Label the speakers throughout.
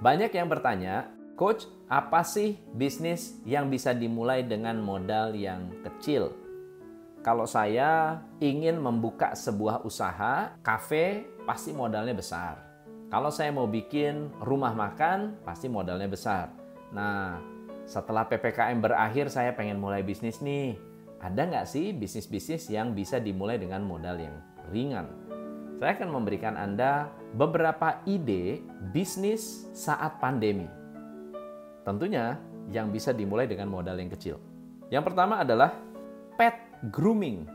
Speaker 1: Banyak yang bertanya, Coach, apa sih bisnis yang bisa dimulai dengan modal yang kecil? Kalau saya ingin membuka sebuah usaha, kafe pasti modalnya besar. Kalau saya mau bikin rumah makan, pasti modalnya besar. Nah, setelah PPKM berakhir, saya pengen mulai bisnis nih. Ada nggak sih bisnis-bisnis yang bisa dimulai dengan modal yang ringan? Saya akan memberikan Anda beberapa ide bisnis saat pandemi. Tentunya yang bisa dimulai dengan modal yang kecil. Yang pertama adalah pet grooming.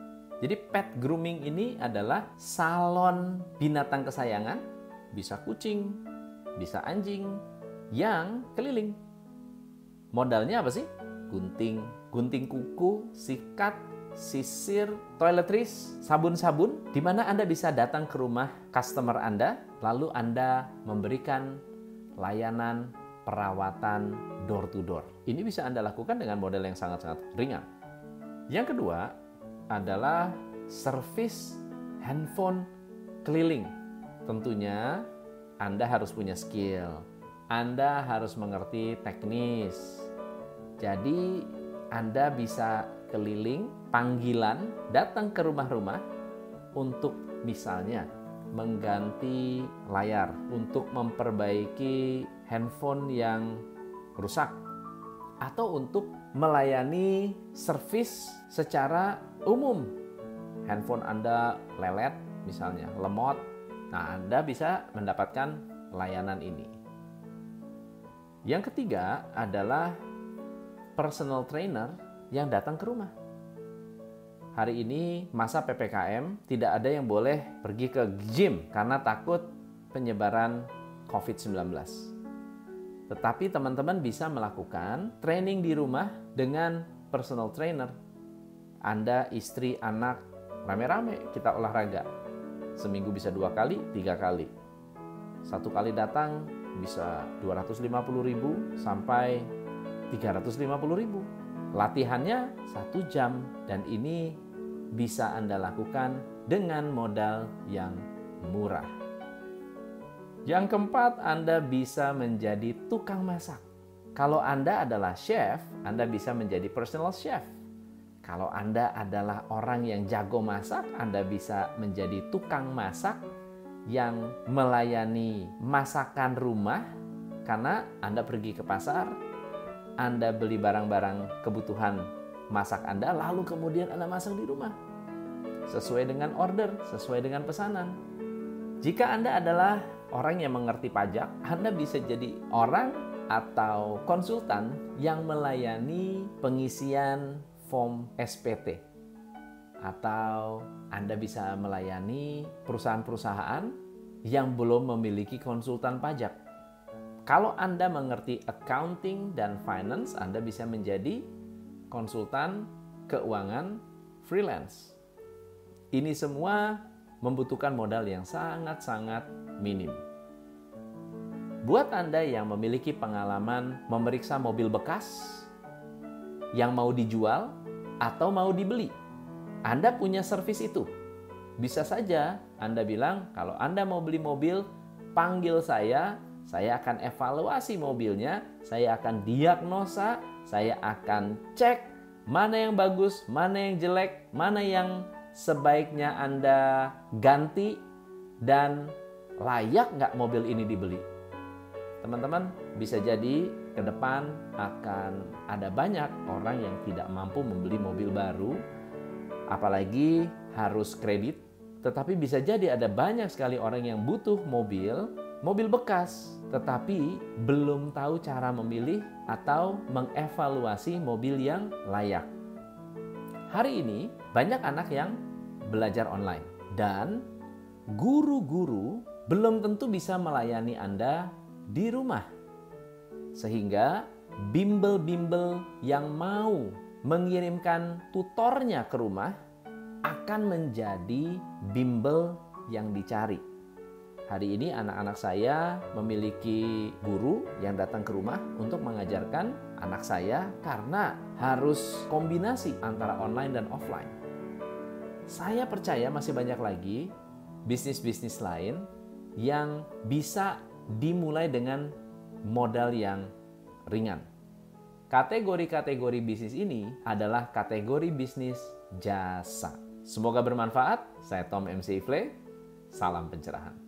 Speaker 1: Jadi pet grooming ini adalah salon binatang kesayangan, bisa kucing, bisa anjing, yang keliling. Modalnya apa sih? Gunting, gunting kuku, sikat, sisir, toiletries, sabun-sabun, di mana Anda bisa datang ke rumah customer Anda, lalu Anda memberikan layanan perawatan door to door. Ini bisa Anda lakukan dengan model yang sangat-sangat ringan. Yang kedua adalah service handphone keliling. Tentunya Anda harus punya skill. Anda harus mengerti teknis. Jadi Anda bisa keliling panggilan datang ke rumah-rumah untuk misalnya mengganti layar, untuk memperbaiki handphone yang rusak atau untuk melayani servis secara umum. Handphone Anda lelet misalnya, lemot. Nah, Anda bisa mendapatkan layanan ini. Yang ketiga adalah personal trainer yang datang ke rumah. Hari ini masa PPKM tidak ada yang boleh pergi ke gym karena takut penyebaran COVID-19. Tetapi teman-teman bisa melakukan training di rumah dengan personal trainer. Anda, istri, anak, rame-rame kita olahraga. Seminggu bisa dua kali, tiga kali. Satu kali datang bisa 250 ribu sampai 350 ribu. Latihannya satu jam dan ini bisa Anda lakukan dengan modal yang murah. Yang keempat, Anda bisa menjadi tukang masak. Kalau Anda adalah chef, Anda bisa menjadi personal chef. Kalau Anda adalah orang yang jago masak, Anda bisa menjadi tukang masak yang melayani masakan rumah karena Anda pergi ke pasar, Anda beli barang-barang kebutuhan masak Anda, lalu kemudian Anda masak di rumah. Sesuai dengan order, sesuai dengan pesanan. Jika Anda adalah orang yang mengerti pajak, Anda bisa jadi orang atau konsultan yang melayani pengisian form SPT. Atau Anda bisa melayani perusahaan-perusahaan yang belum memiliki konsultan pajak. Kalau Anda mengerti accounting dan finance, Anda bisa menjadi konsultan keuangan freelance. Ini semua membutuhkan modal yang sangat-sangat minim. Buat Anda yang memiliki pengalaman memeriksa mobil bekas yang mau dijual atau mau dibeli, Anda punya servis itu. Bisa saja Anda bilang, kalau Anda mau beli mobil, panggil saya, saya akan evaluasi mobilnya, saya akan diagnosa, saya akan cek mana yang bagus, mana yang jelek, mana yang sebaiknya Anda ganti, dan layak nggak mobil ini dibeli. Teman-teman, bisa jadi ke depan akan ada banyak orang yang tidak mampu membeli mobil baru, apalagi harus kredit. Tetapi bisa jadi ada banyak sekali orang yang butuh mobil, mobil bekas, tetapi belum tahu cara memilih atau mengevaluasi mobil yang layak. Hari ini banyak anak yang belajar online dan guru-guru belum tentu bisa melayani Anda di rumah. Sehingga bimbel-bimbel yang mau mengirimkan tutornya ke rumah akan menjadi bimbel yang dicari. Hari ini anak-anak saya memiliki guru yang datang ke rumah untuk mengajarkan anak saya karena harus kombinasi antara online dan offline. Saya percaya masih banyak lagi bisnis-bisnis lain yang bisa dimulai dengan modal yang ringan. Kategori-kategori bisnis ini adalah kategori bisnis jasa. Semoga bermanfaat. Saya Tom MC Ifle. Salam pencerahan.